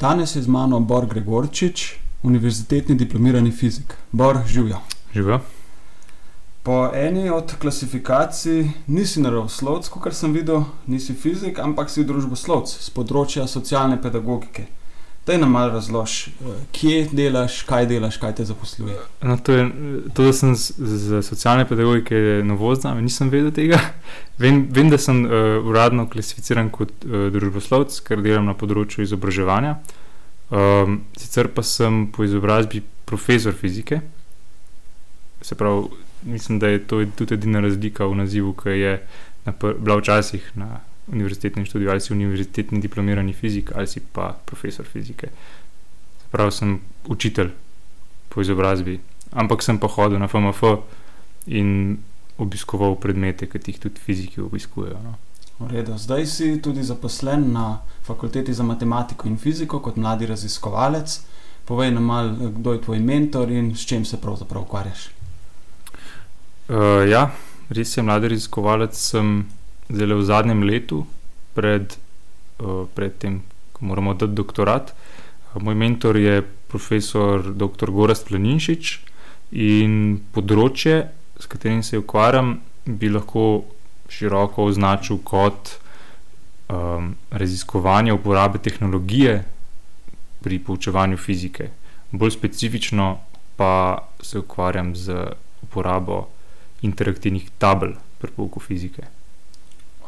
Danes je z mano Bor Gregorčič, univerzitetni diplomirani fizik. Bor, živijo. Živijo. Po eni od klasifikacij nisi naravoslovec, kot sem videl, nisi fizik, ampak si družboslovec z področja socialne pedagogike. Daj nam malo razloži, kje delaš, kaj delaš, kaj te zaposluje. No, to, je, to, da sem z, z socialne pedagogike novost, znam, nisem vedel tega. Vem, vem da sem uh, uradno klasificiran kot uh, družboslovec, ker delam na področju izobraževanja. Um, sicer pa sem po izobrazbi profesor fizike, se pravi mislim, da je to tudi edina razlika v nazivu, ki je bila včasih na univerzitetnem študiju, ali si univerzitetni diplomirani fizik, ali si pa profesor fizike. Prav sem učitelj po izobrazbi, ampak sem pa hodil na FMF in obiskoval predmete, ki jih tudi fiziki obiskujejo. No. Redo. Zdaj si tudi zaposlen na fakulteti za matematiko in fiziko kot mladi raziskovalec. Povej nam, kdo je tvoj mentor in s čim se pravzaprav ukvarjaš. Uh, ja, res je, mladi raziskovalec sem zelo v zadnjem letu, pred, uh, pred tem, ko moramo dati doktorat. Uh, moj mentor je profesor dr. Gorast Planinšič in področje, s katerim se ukvarjam, bi lahko široko označil kot um, raziskovanje uporabe tehnologije pri poučevanju fizike. Bolj specifično pa se ukvarjam z uporabo interaktivnih tabel pri pouku fizike.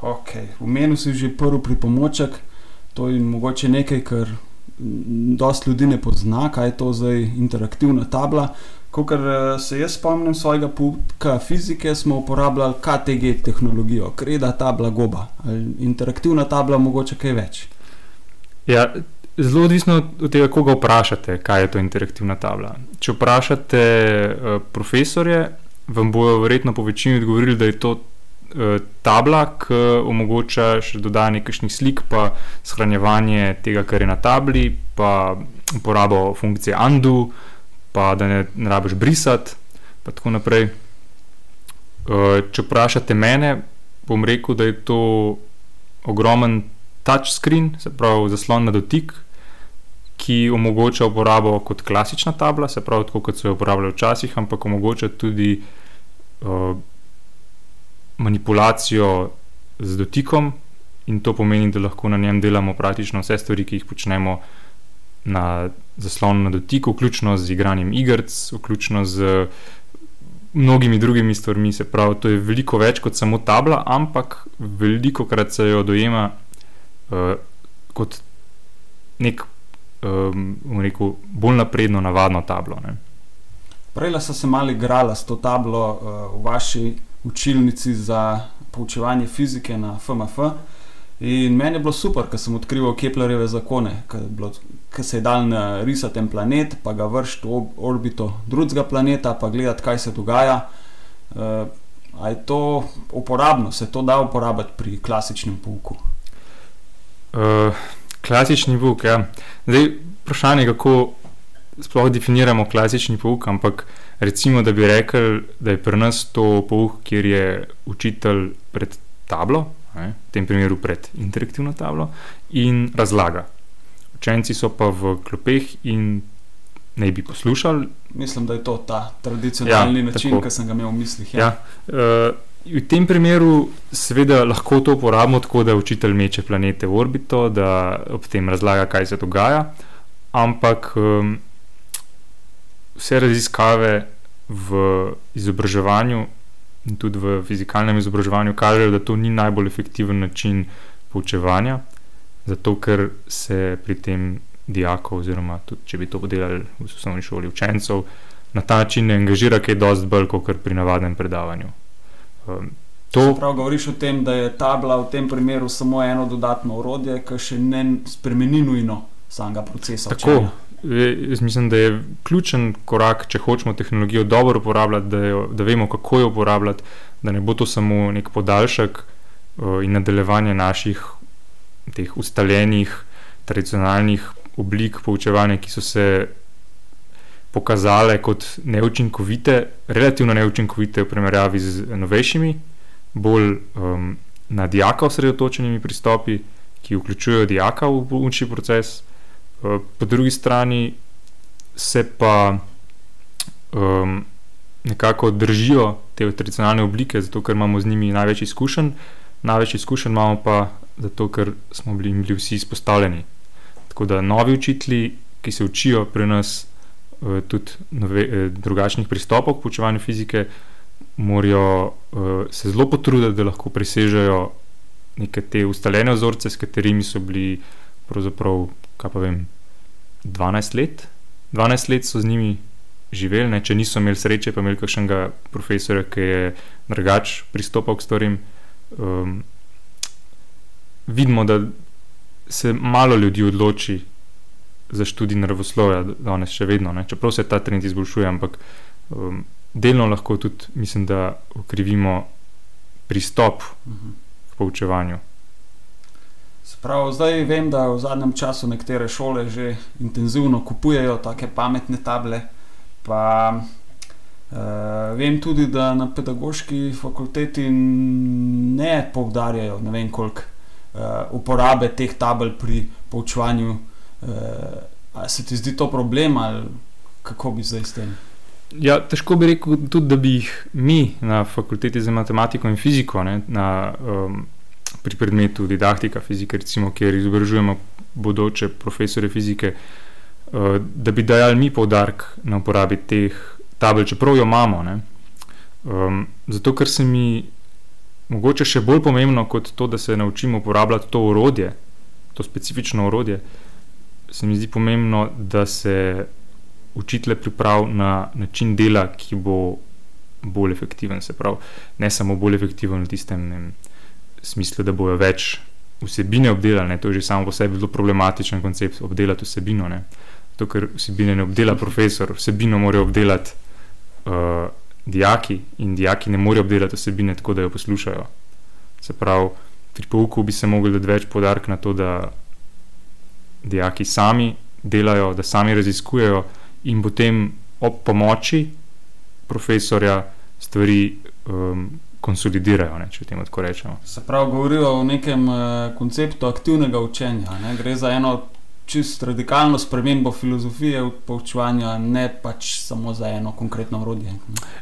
Okay. Umenil si že prvi pripomoček, to je mogoče nekaj, kar dosta ljudi ne pozna, kaj je to zdaj interaktivna tabla. Kot se jaz spomnim svojega pouka fizike, smo uporabljali KTG tehnologijo, kreda tabla goba. Interaktivna tabla, mogoče kaj več. Ja, zelo odvisno od tega, koga vprašate, kaj je to interaktivna tabla. Če vprašate uh, profesorje, vam bojo verjetno po večini odgovorili, da je to tabla, ki omogoča še dodajanje nekakšnih slik, pa shranjevanje tega, kar je na tabli, pa uporabo funkcije undo, pa da ne, ne rabiš brisati, in tako naprej. Uh, če vprašate mene, bom rekel, da je to ogromen touchscreen, se pravi zaslon na dotik. Ki omogoča uporabo kot klasična tabla, se pravi, tako kot so jo uporabljali včasih, ampak omogoča tudi uh, manipulacijo z dotikom, in to pomeni, da lahko na njem delamo praktično vse stvari, ki jih počnemo na zaslonu na dotiku, vključno z igranjem igric, vključno z mnogimi drugimi stvarmi. Se pravi, to je veliko več kot samo tabla, ampak veliko krat se jo dojema uh, kot nek. Um, rekel, bolj napredno, navadno tablo. Ne. Prej sem se malo igrala s to tablo uh, v vaši učilnici za poučevanje fizike na FMF. In meni je bilo super, ker sem odkril Keplerjeve zakone, ki se je dal narisati en planet, pa ga vršiti v orbito drugega planeta, pa gledati, kaj se dogaja. Uh, je to uporabno, se to da uporabiti pri klasičnem pouku? Uh, klasični pouk, ja. Zdaj, vprašanje je, kako sploh definiramo klasični pouk, ampak recimo, da bi rekli, da je pri nas to pouk, kjer je učitelj pred tablo, ne, v tem primeru pred interaktivno tablo in razlaga. Učenci so pa v klopeh in naj bi poslušali. Mislim, da je to ta tradicionalni ja, način, ki sem ga imel v mislih. Ja. Ja, uh, V tem primeru, seveda, lahko to uporabimo tako, da učitelj meče planete v orbito, da ob tem razlaga, kaj se dogaja, ampak um, vse raziskave v izobraževanju in tudi v fizikalnem izobraževanju kažejo, da to ni najbolj efektiven način poučevanja, zato ker se pri tem dijakov, oziroma tudi če bi to delali v osnovni šoli učencev, na ta način ne angažira kaj dosti bolj kot pri navadnem predavanju. Um, To, Prav govoriš o tem, da je tabla v tem primeru samo eno dodatno orodje, ki še ne spremeni nujno samega procesa. Tako, učenja. Jaz mislim, da je ključen korak, če hočemo tehnologijo dobro uporabljati, da, jo, da vemo, kako jo uporabljati, da ne bo to samo nek podaljšek uh, in nadaljevanje naših teh ustaljenih, tradicionalnih oblik poučevanja, ki so se pokazale kot neučinkovite, relativno neučinkovite v primerjavi z novejšimi, bolj um, na dijaka osredotočenimi pristopi, ki vključujejo dijaka v učni proces. Uh, po drugi strani se pa um, nekako držijo te tradicionalne oblike, zato ker imamo z njimi največ izkušenj, največ izkušenj imamo pa zato, ker smo bili, bili vsi izpostavljeni. Tako da novi učitelji, ki se učijo pri nas uh, tudi nove, eh, drugačnih pristopov k poučevanju fizike, morajo uh, se zelo potruditi, da lahko presežejo neke te ustaljene vzorce, s katerimi so bili pravzaprav, kaj pa vem, 12 let. 12 let so z njimi živeli, ne? če niso imeli sreče, pa imeli kakšnega profesorja, ki je drugač pristopal k stvarem. Um, vidimo, da se malo ljudi odloči za študij naravoslovja, danes še vedno, ne? čeprav se ta trend izboljšuje, ampak um, delno lahko tudi, mislim, da ukrivimo pristop Mhm. k poučevanju. Sprav, zdaj vem, da v zadnjem času nekatere šole že intenzivno kupujejo take pametne table. Pa, uh, vem tudi, da na pedagoški fakulteti ne poudarjajo ne vem koliko uh, uporabe teh tabel pri poučevanju. Uh, a se ti zdi to problem ali kako bi zdaj s tem? Ja, težko bi rekel tudi, da bi jih mi na fakulteti za matematiko in fiziko, ne, na, um, pri predmetu didaktika fizike, recimo, kjer izobražujemo bodoče profesore fizike, uh, da bi dajali mi poudarek na uporabi teh tabel, čeprav jo imamo. Ne. Um, zato, ker se mi mogoče še bolj pomembno kot to, da se naučimo uporabljati to orodje, to specifično orodje, se mi zdi pomembno, da se učitelje pripravi na način dela, ki bo bolj efektiven. Se pravi, ne samo bolj efektiven v tistem ne, vem, smislu, da bojo več vsebine obdelali, ne, to je že samo po sebi zelo problematičen koncept, obdelati vsebino. Ne. To, ker vsebine ne obdela profesor, vsebino morajo obdelati uh, dijaki in dijaki ne morejo obdelati vsebine tako, da jo poslušajo. Se pravi, pri pouku bi se mogli dati več podarka na to, da dijaki sami delajo, da sami raziskujejo in potem ob pomoči profesorja stvari um, konsolidirajo, ne, če temu tako rečemo. Se pravi, govorijo o nekem uh, konceptu aktivnega učenja. Ne? Gre za eno čist radikalno spremembo filozofije poučevanja, ne pač samo za eno konkretno orodje.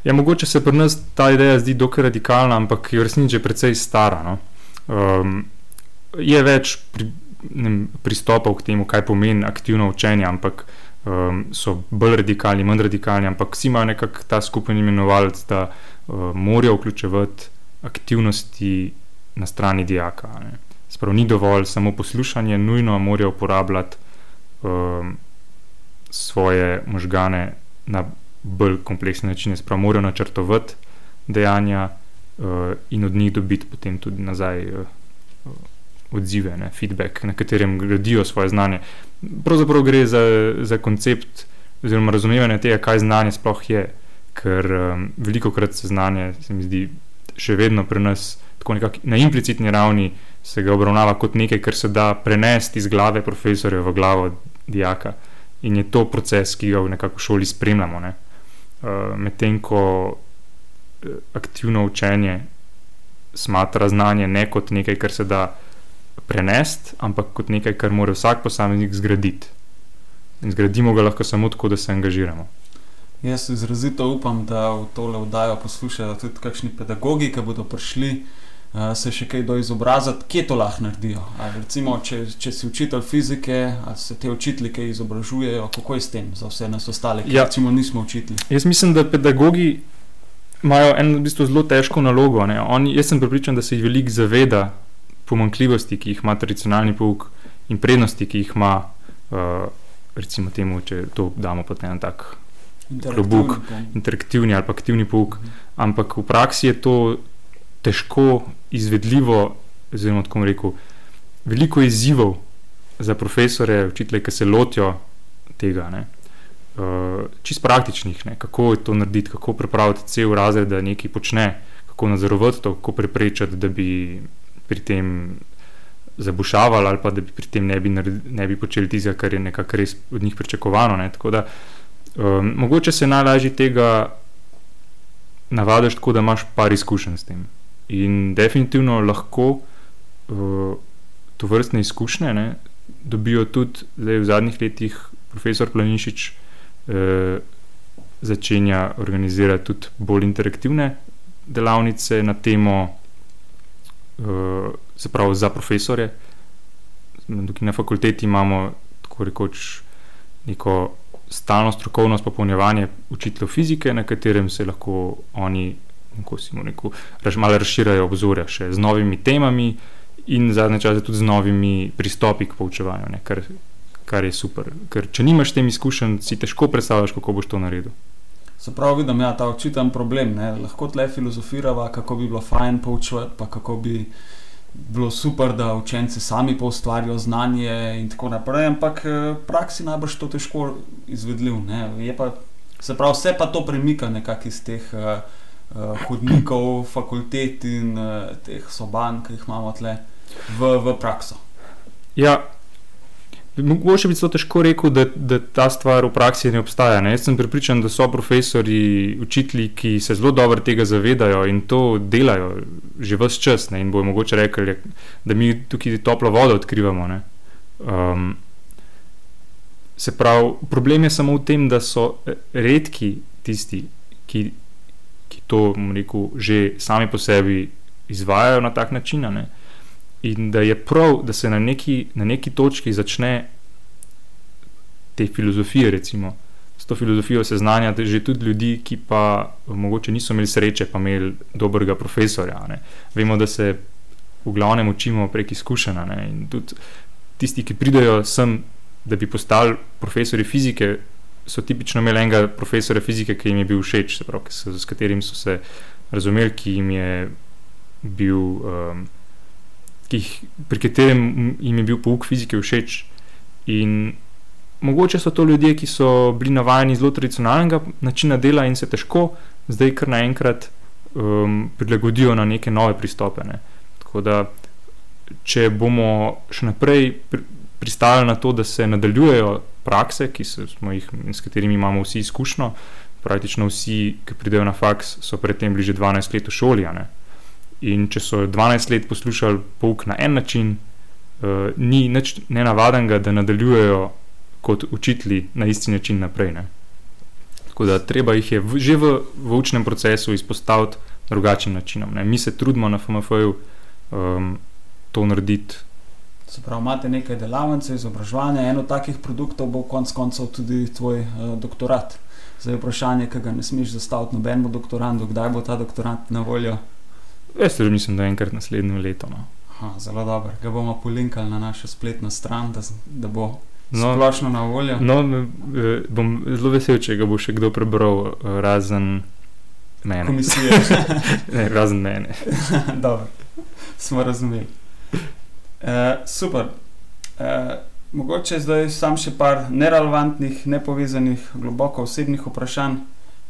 Ja, mogoče se pri nas ta ideja zdi dokaj radikalna, ampak je v resnici že precej stara. No? Um, je več pri, ne, pristopov k temu, kaj pomeni aktivno učenje, ampak um, so bolj radikalni, manj radikalni, ampak vsi imajo nekako ta skupen imenovalec, da uh, morajo vključevati aktivnosti na strani dijaka. Ne? Sprav ni dovolj samo poslušanje, nujno morajo uporabljati um, svoje možgane na bolj kompleksne načine, sprav morajo načrtovati dejanja uh, in od njih dobiti potem tudi nazaj uh, odzive, ne, feedback, na katerem gradijo svoje znanje. Pravzaprav gre za, za koncept oziroma razumevanje tega, kaj znanje sploh je, ker um, veliko krat se znanje, se mi zdi, še vedno pri nas tako nekako na implicitni ravni se ga obravnava kot nekaj, kar se da prenesti iz glave profesorja v glavo dijaka. In je to proces, ki ga v nekako šoli spremljamo. Ne. Uh, Medtem ko eh, aktivno učenje smatra znanje ne kot nekaj, kar se da prenesti, ampak kot nekaj, kar mora vsak posameznik zgraditi. In zgradimo ga lahko samo tako, da se angažiramo. Jaz izrazito upam, da v tole vdajo poslušajo tudi kakšni pedagogi, ki bodo prišli uh, se še kaj do izobraziti, kje to lahko naredijo. Ali recimo, če, če si učitelj fizike, ali se te učitelji kaj izobražujejo, kako je s tem za vse nas ostale, ki Ja. recimo nismo učitelji. Jaz mislim, da pedagogi imajo eno v bistvu zelo težko nalogo. ne. Oni, jaz sem pripričan, da se jih veliko zaveda pomankljivosti, ki jih ima tradicionalni pouk in prednosti, ki jih ima, uh, recimo, temu, če to damo pod en tak Interaktivni Klobuk. pouk. interaktivni ali pa aktivni pouk. Ampak v praksi je to težko izvedljivo, oziroma tako rekel, veliko izzivov za profesore, učitelje, ki se lotijo tega. Ne. Uh, čist praktičnih, ne, kako je to narediti, kako pripraviti cel razred, da nekaj počne, kako nadzorovati to, kako preprečiti, da bi pri tem zabušavali ali pa da bi pri tem ne bi, ne bi počeli tistega, kar je nekako res od njih pričakovano. Ne. Tako da um, mogoče se najlažje tega navadiš tako, da imaš par izkušenj s tem. In definitivno lahko uh, to vrstne izkušnje ne, dobijo tudi zdaj v zadnjih letih profesor Planišič. Uh, začenja organizirati tudi bolj interaktivne delavnice na temo, uh, se pravi, za profesore. Tukaj na fakulteti imamo tako rekoč neko stalno strokovno popolnjevanje učiteljev fizike, na katerem se lahko oni, kako si mu rekel, raž, malo razširjajo obzorja še z novimi temami in zadnje čase tudi z novimi pristopi k poučevanju, ne, kar, kar je super. Ker če nimaš tem izkušenj, si težko predstavljaš, kako boš to naredil. Se pravi, da ima ta očiten problem. Ne? Lahko tle filozofirava, kako bi bilo fajn poučevati, pa kako bi bilo super, da učenci sami poustvarijo znanje in tako naprej, ampak v eh, praksi najbrž to težko izvedljiv. Pa, se pravi, vse pa to premika nekako iz teh uh, hodnikov, fakultet in uh, teh soban, ki jih imamo tle v, v prakso. Ja, Mogoče bi zelo težko rekel, da, da ta stvar v praksi ne obstaja. Ne? Jaz sem pripričan, da so profesori, učitelji, ki se zelo dobro tega zavedajo in to delajo že vse čas. Ne? In bojo mogoče rekli, da mi tukaj toplo vodo odkrivamo. Um, se pravi, problem je samo v tem, da so redki tisti, ki, ki to rekel, že sami po sebi izvajajo na tak način. Ne? In da je prav, da se na neki, na neki točki začne te filozofije, recimo, s to filozofijo seznanjati že tudi ljudi, ki pa morda niso imeli sreče, pa imeli dobrega profesorja. Ne. Vemo, da se v glavnem učimo prek izkušenj. In tudi tisti, ki pridejo sem, da bi postali profesori fizike, so tipično imeli enega profesora fizike, ki jim je bil všeč, pravi, so, s katerim so se razumeli, ki jim je bil. Um, jih, pri katerem jim je bil pouk fizike všeč. In mogoče so to ljudje, ki so bili navajeni zelo tradicionalnega načina dela in se težko zdaj kar naenkrat um, prilagodijo na neke nove pristope. Ne. Tako da, če bomo še naprej pri, pristali na to, da se nadaljujejo prakse, ki so, jih, s katerimi imamo vsi izkušnjo, praktično vsi, ki pridejo na faks, so predtem bili že 12 let v šoli. In če so 12 let poslušali pouk na en način, uh, ni nič nenavadnega, da nadaljujejo kot učitelji na isti način naprej. Ne? Tako da treba jih je v, že v, v učnem procesu izpostaviti drugačnim načinom. Ne? Mi se trudimo na FMF-ju um, to narediti. Se pravi, imate nekaj delavnic, izobraževanja, eno takih produktov bo konec koncev tudi tvoj uh, doktorat. Zdaj je vprašanje, ki ga ne smeš zastaviti nobenemu doktorantu, kdaj bo ta doktorant na voljo. Jaz se mislim, da je enkrat naslednjo leto. No. Aha, zelo dobro. Ga bomo polinkali na našo spletno stran, da, da bo no, splošno na voljo. No, eh, bom zelo vesel, če ga bo še kdo prebral, eh, razen mene. Komisije. ne, razen mene. dobro, smo razumeli. Uh, super. Uh, mogoče zdaj sam še par nerelevantnih, nepovezanih, globoko osebnih vprašanj,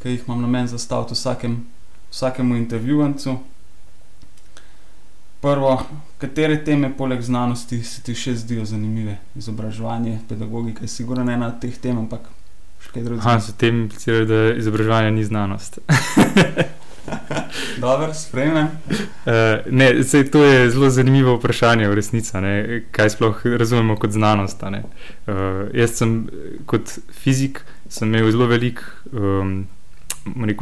ki jih imam na meni zastaviti vsakem, vsakemu intervjuvancu. Prvo, katere teme poleg znanosti se ti še zdijo zanimive? Izobraževanje, pedagogika je sigurno ena od teh tem, ampak še kaj drugega. Ja, s tem implicirajo, da izobraževanje ni znanost. Dobro, spremem. Uh, ne, sej, to je zelo zanimivo vprašanje, v resnici, kaj sploh razumemo kot znanost. Uh, jaz sem kot fizik imel zelo velik um,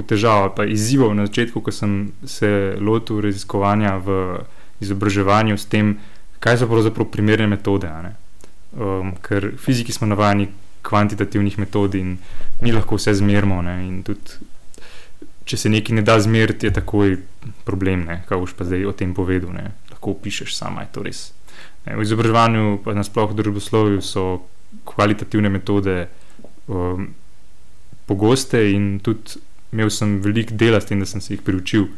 težav, pa izzivov na začetku, ko sem se lotil raziskovanja v izobraževanju s tem, kaj so pravzaprav primerne metode. Um, ker fiziki smo navajeni kvantitativnih metod in mi lahko vse zmerimo. Če se nekaj ne da zmeriti, je takoj problem, ne? kaj boš pa zdaj o tem povedal. Ne? Lahko pišeš sama, je to res. Ne? V izobraževanju, pa nasplošno v družboslovju, so kvalitativne metode um, pogoste in tudi imel sem veliko dela s tem, da sem se jih priučil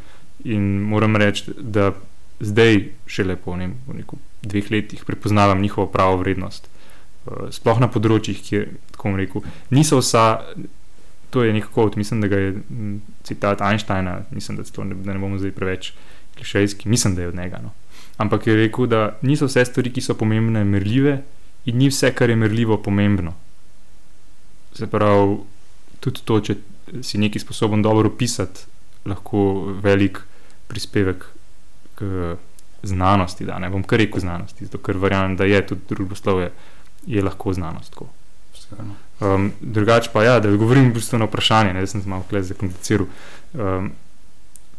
In moram reči, da zdaj, šele po ne, neku, dveh letih, prepoznavam njihovo pravo vrednost. Uh, sploh na področjih, ki tako rekel, niso vsa. To je nekako, mislim, da je m, citat Einsteina, mislim, da, to ne, da ne bomo zdaj preveč klišejski, mislim, da je od njega. No. Ampak je rekel, da niso vse stvari, ki so pomembne, merljive, in ni vse, kar je merljivo, pomembno. Se pravi, tudi to, če si nekaj sposoben dobro opisati, lahko velik prispevek k znanosti. Da. Ne bom kar rekel znanosti, zato ker verjamem, da je tudi družboslovje, je lahko znanost. Tako. Um, drugače pa, ja, da odgovorim v bistvu na vprašanje, ne, da sem se malo zakompliciral. Um,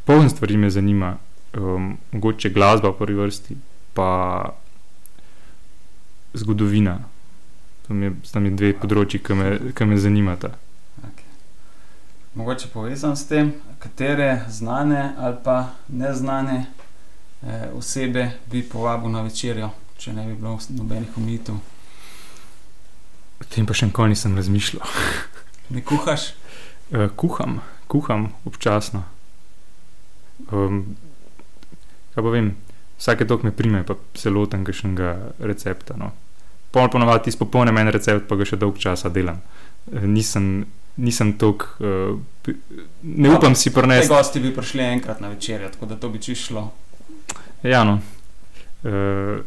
Polno stvari me zanima, um, mogoče glasba v prvi vrsti, pa zgodovina. To mi sta mi dve področji, ki me, ki me zanimata. Okay. Mogoče povezan s tem, katere znane ali pa neznane osebe bi povabil na večerjo, če ne bi bilo nobenih omejitev. O tem pa še nikoli nisem razmišljal. Ne kuhaš? Uh, kuham, kuham občasno. Um, kaj pa vem, vsake tok me prime, pa se lotim kakšnega recepta. No. Pol ponovadi izpopolnim en recept, pa ga še dolg časa delam. Uh, nisem, nisem tok, uh, ne upam si prenesti. Gosti bi prišli enkrat na večerjo, tako da to bi čišlo. Ja, no. Uh,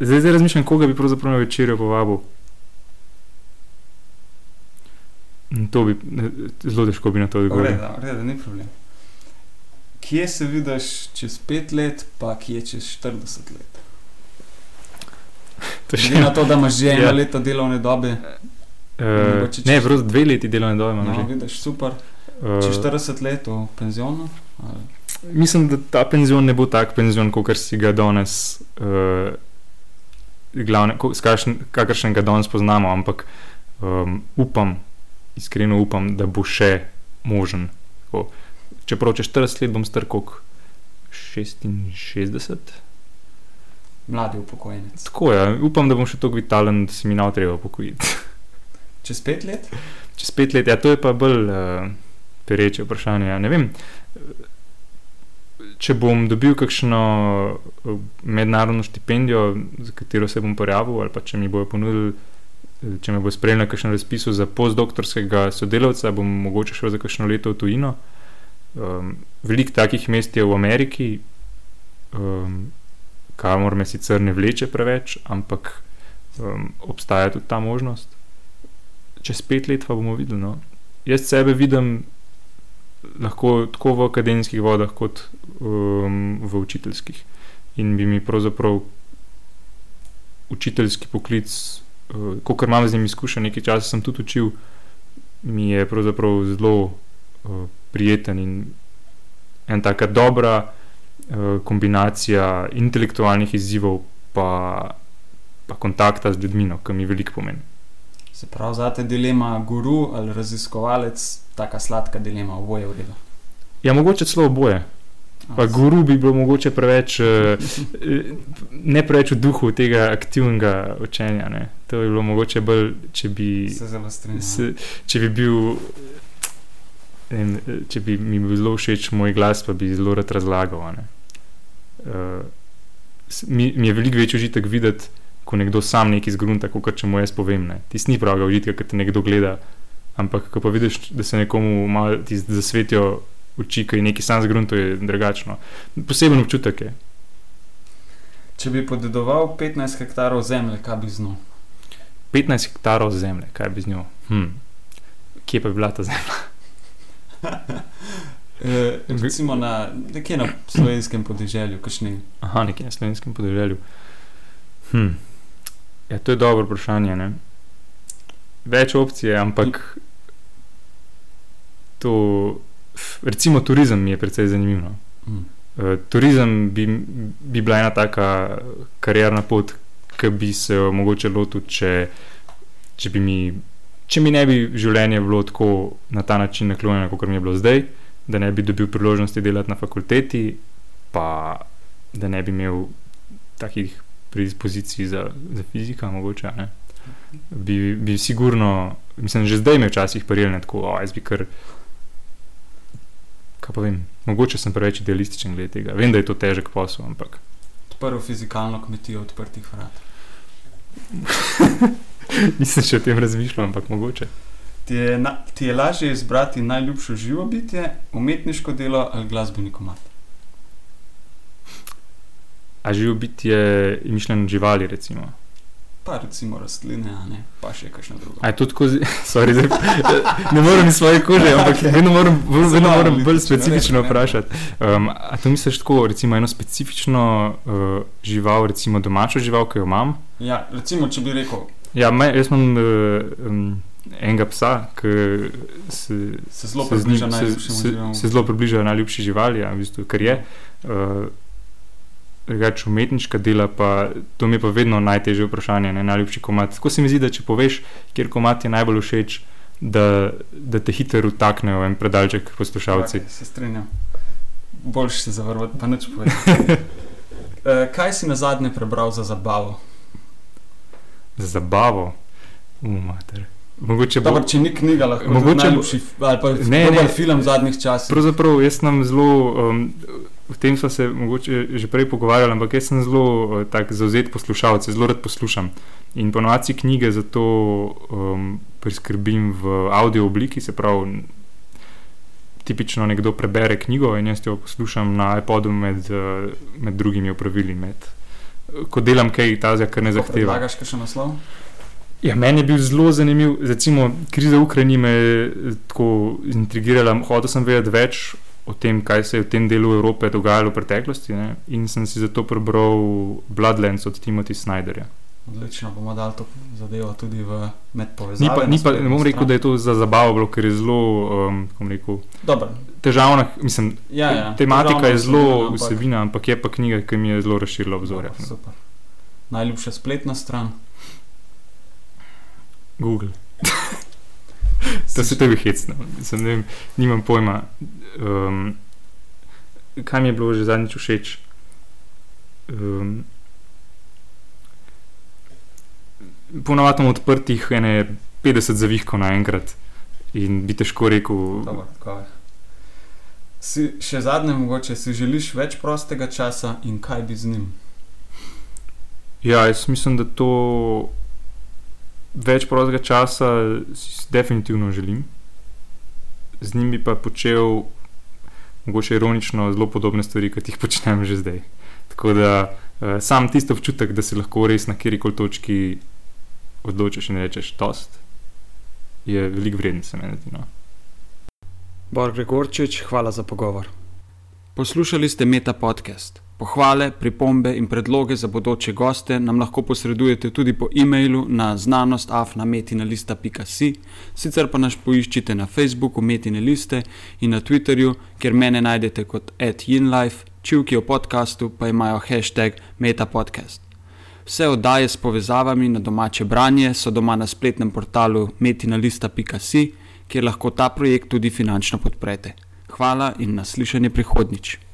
zdaj, zdaj razmišljam, koga bi pravzaprav na večerjo povabil. To bi zelo težko bi na to odgovoril. Reda, ni problem. Kje se vidiš čez pet let, pa kje čez 40 let? Glede na to, da imaš že eno ja. leto delovne dobe. Uh, čez... Ne, prav dve leti delovne dobe imaš. No, že. vidiš, super. Uh, čez 40 let v penzionu? Ali? Mislim, da ta penzion ne bo tak penzion, kot si ga danes, uh, glavne, kakršnega danes poznamo, ampak um, upam, iskreno upam, da bo še možen. Tako. Čeprav če 40 let bom star kot 66. Mladi upokojenec. Tako je, ja. upam, da bom še tako vitalen, da se mi nav treba upokojiti. Čez pet let? Čez pet let, ja, to je pa bolj uh, pereče vprašanje. Ja. Ne vem, če bom dobil kakšno uh, mednarodno štipendijo, za katero se bom prijavil, ali pa če mi bojo ponudili če me bo spremljal na kakšnem razpisu za postdoktorskega sodelavca, bom mogoče šel za kakšno leto v tujino. Um, veliko takih mest je v Ameriki, um, kamor me sicer ne vleče preveč, ampak um, obstaja tudi ta možnost. Čez pet let pa bomo videli. No. Jaz sebe vidim lahko tako v akademskih vodah, kot um, v učiteljskih. In bi mi pravzaprav učiteljski poklic uh, kot imam z njim izkušen, nekaj časa sem tudi učil, mi je pravzaprav zelo uh, prijeten in ena tako dobra uh, kombinacija intelektualnih izzivov, pa, pa kontakta z ljudmi, no, ki mi veliko pomeni. Se pravi, za te dilema, guru ali raziskovalec, tako sladka dilema, oboje v redu. Ja, mogoče celo oboje. Pa guru bi bilo mogoče preveč, eh, ne preveč v duhu tega aktivnega učenja. Ne. To bi bilo mogoče bolj, če bi, se, če bi bil. In, če bi mi bil zelo všeč moj glas, pa bi zelo rad razlagal. Uh, mi, mi je veliko večji užitek videti, ko nekdo sam nekaj zgrunta, kot če mu jaz povem. Ti ni pravega užitka, ker te nekdo gleda, ampak ko pa vidiš, da se nekomu malo zasvetijo oči, ki je nekaj sam zgrunil, to je drugačno. Poseben občutek je. Če bi podedoval 15 hektarov zemlje, kaj bi z njo? 15 hektarov zemlje, kaj bi z njo? Hm. Kje pa bi bila ta zemlja? e, recimo na, nekje na slovenskem podeželju, kakšni. Aha, nekje na slovenskem podeželju. Hm. Ja, to je dobro vprašanje. Ne? Več opcije, ampak to recimo turizem je precej zanimiv. No. Mm. Uh, turizem bi, bi bila ena taka karjerna pot, ki bi se jo mogoče lotil, če, če, mi, če mi ne bi življenje bilo tako na ta način naklonjeno, kot mi je bilo zdaj, da ne bi dobil priložnosti delati na fakulteti, pa da ne bi imel takih predispozicij za, za fiziko, mogoče. Ne. Bi, bi sigurno, mislim, že zdaj me včasih prijeli tako, da bi kar kaj pa vem, mogoče sem preveč idealističen glede tega. Vem, da je to težek posel, ampak. Prvo fizikalno kmetijo odprtih vrat. Nisem še o tem razmišljal, ampak mogoče. Ti je, na, ti je lažje izbrati najljubše živo bitje, umetniško delo ali glasbeni komat? A živo biti je mišljeno živali, recimo. Pa recimo rastline, ne, pa še kakšno drugo. A je to tako, sorry, zdaj, ne morem iz svoje kože, ampak Okej. vedno moram, vedno moram bolj specifično ne. vprašati. Um, a to misliš tako, recimo eno specifično uh, žival, recimo domačo žival, ki jo imam? Ja, recimo, če bi rekel, Ja, me, jaz imam uh, um, enega psa, ki se, se zelo približa najljubši živali, ja, v bistvu, kar je. Uh, Drugač umetniška dela, pa to mi je pa vedno najtežje vprašanje, ne, najljubši komat. Tako se mi zdi, da če poveš, kjer komat je najbolj všeč, da, da te hitro utaknejo en predalček poslušalci. Okay, se strinjam. Boljš se zavrvati, pa neč povedati. uh, kaj si na zadnje prebral za zabavo? Za zabavo, umater. Mogoče bo. Dobar, če ni knjiga, lahko Mogoče Mogoče bo- najljubši ali pa Ne, ne, film zadnjih časov. Pravzaprav jaz sem zelo, um, o tem smo se mogoče že prej pogovarjali, ampak jaz sem zelo uh, tak zauzet poslušalec, zelo rad poslušam. In ponovadi knjige zato um, priskrbim v audio obliki, se pravi, tipično nekdo prebere knjigo in jaz jo poslušam na iPodu med, uh, med drugimi opravili, med, ko delam kaj tazga, kar ne zahteva. Predlagaš še naslov? Ja, meni je bil zelo zanimiv, recimo kriza v Ukrajini me je eh, tako intrigirala. Hotel sem vedeti več o tem, kaj se je v tem delu Evrope dogajalo v preteklosti ne? in sem si zato prebral Bloodlands od Timothy Snyderja. Odlično, bomo dali to zadevo tudi v Ni medpovezavo. pa, ni pa, ne bom rekel, da je to za zabavo bilo, ker je zelo, um, rekel, Dobro, težavna, mislim, ja, ja. tematika težavna je zelo ampak- vsebina, ampak je pa knjiga, ki mi je zelo razširila obzorja. Dobro, Super. Najljubša spletna stran. Google. To se tebi hecno, Mislim, ne nimam pojma. Um, kaj mi je bilo že zadnjič všeč? Um, Ponovadi imam odprtih ene 50 zavihkov naenkrat in bi težko rekel, tako je. Si, še zadnje, mogoče si želiš več prostega časa in kaj bi z njim? ja, jaz mislim, da to več prostega časa definitivno želim. Z njim bi pa počel, mogoče ironično, zelo podobne stvari, kot jih počnem že zdaj. Tako da uh, sam tisto občutek, da se lahko res na kjer koli točki odločiš in rečeš tost, je veliko vreden, se meni zdi. No. Bor Gregorčič, hvala za pogovor. Poslušali ste Meta podcast. Pohvale, pripombe in predloge za bodoče goste nam lahko posredujete tudi po e-mailu na znanostafnametinalista.si, sicer pa nas poiščite na Facebooku Metine liste in na Twitterju, kjer mene najdete kot @yinlife, čivki o podkastu pa imajo hashtag metapodcast. Vse oddaje s povezavami na domače branje so doma na spletnem portalu metinalista.si, kjer lahko ta projekt tudi finančno podprete. Hvala in naslišanje prihodnič.